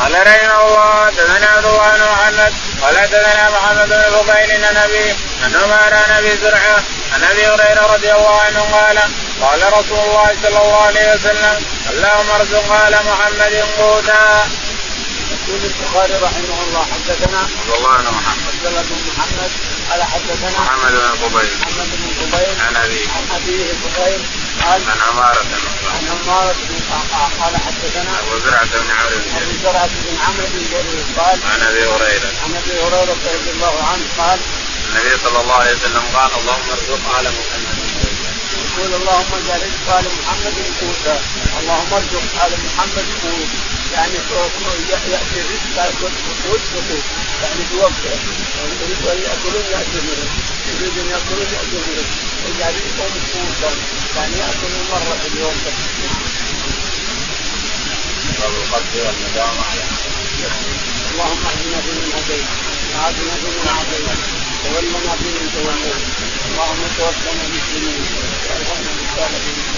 قال رحمه الله حدثنا عبد الله بن محمد قال حدثنا محمد بن فضيل عن ابي عن عمر عن أبي زرعه عن أبي هريرة رضي الله عنه قال قال رسول الله صلى الله عليه وسلم اللهم ارزق آل محمد قوتا. يقول البخاري رحمه الله حدثنا عبد الله بن محمد. عبد الله بن محمد قال حدثنا محمد بن فضيل محمد بن فضيل عن أبي. عن ابيه فضيل قال عن عمارة عن عمارة بن قعقاع قال حدثنا أبو زرعة بن عمرو بن أبو زرعة بن عمرو بن جرير قال عن أبي هريرة. عن أبي هريرة رضي الله عنه قال النبي صلى الله عليه وسلم قال اللهم ارزق آل محمد. يقول اللهم اجعل رزق آل محمد قوتا اللهم ارزق آل محمد قوت يعني يأتي الرزق قوت يعني بوقته يريد ان يأكلون. ياتي برزق يريد ان يأكلون. ياتي برزق واجعل رزقهم قوتا يعني يأكلون مرة في اليوم. على اللهم اهدنا فيمن هديت. وعافنا فيمن عافيت. تولنا فيمن توليت اللهم توفنا مسلمين. وارحمنا بالصالحين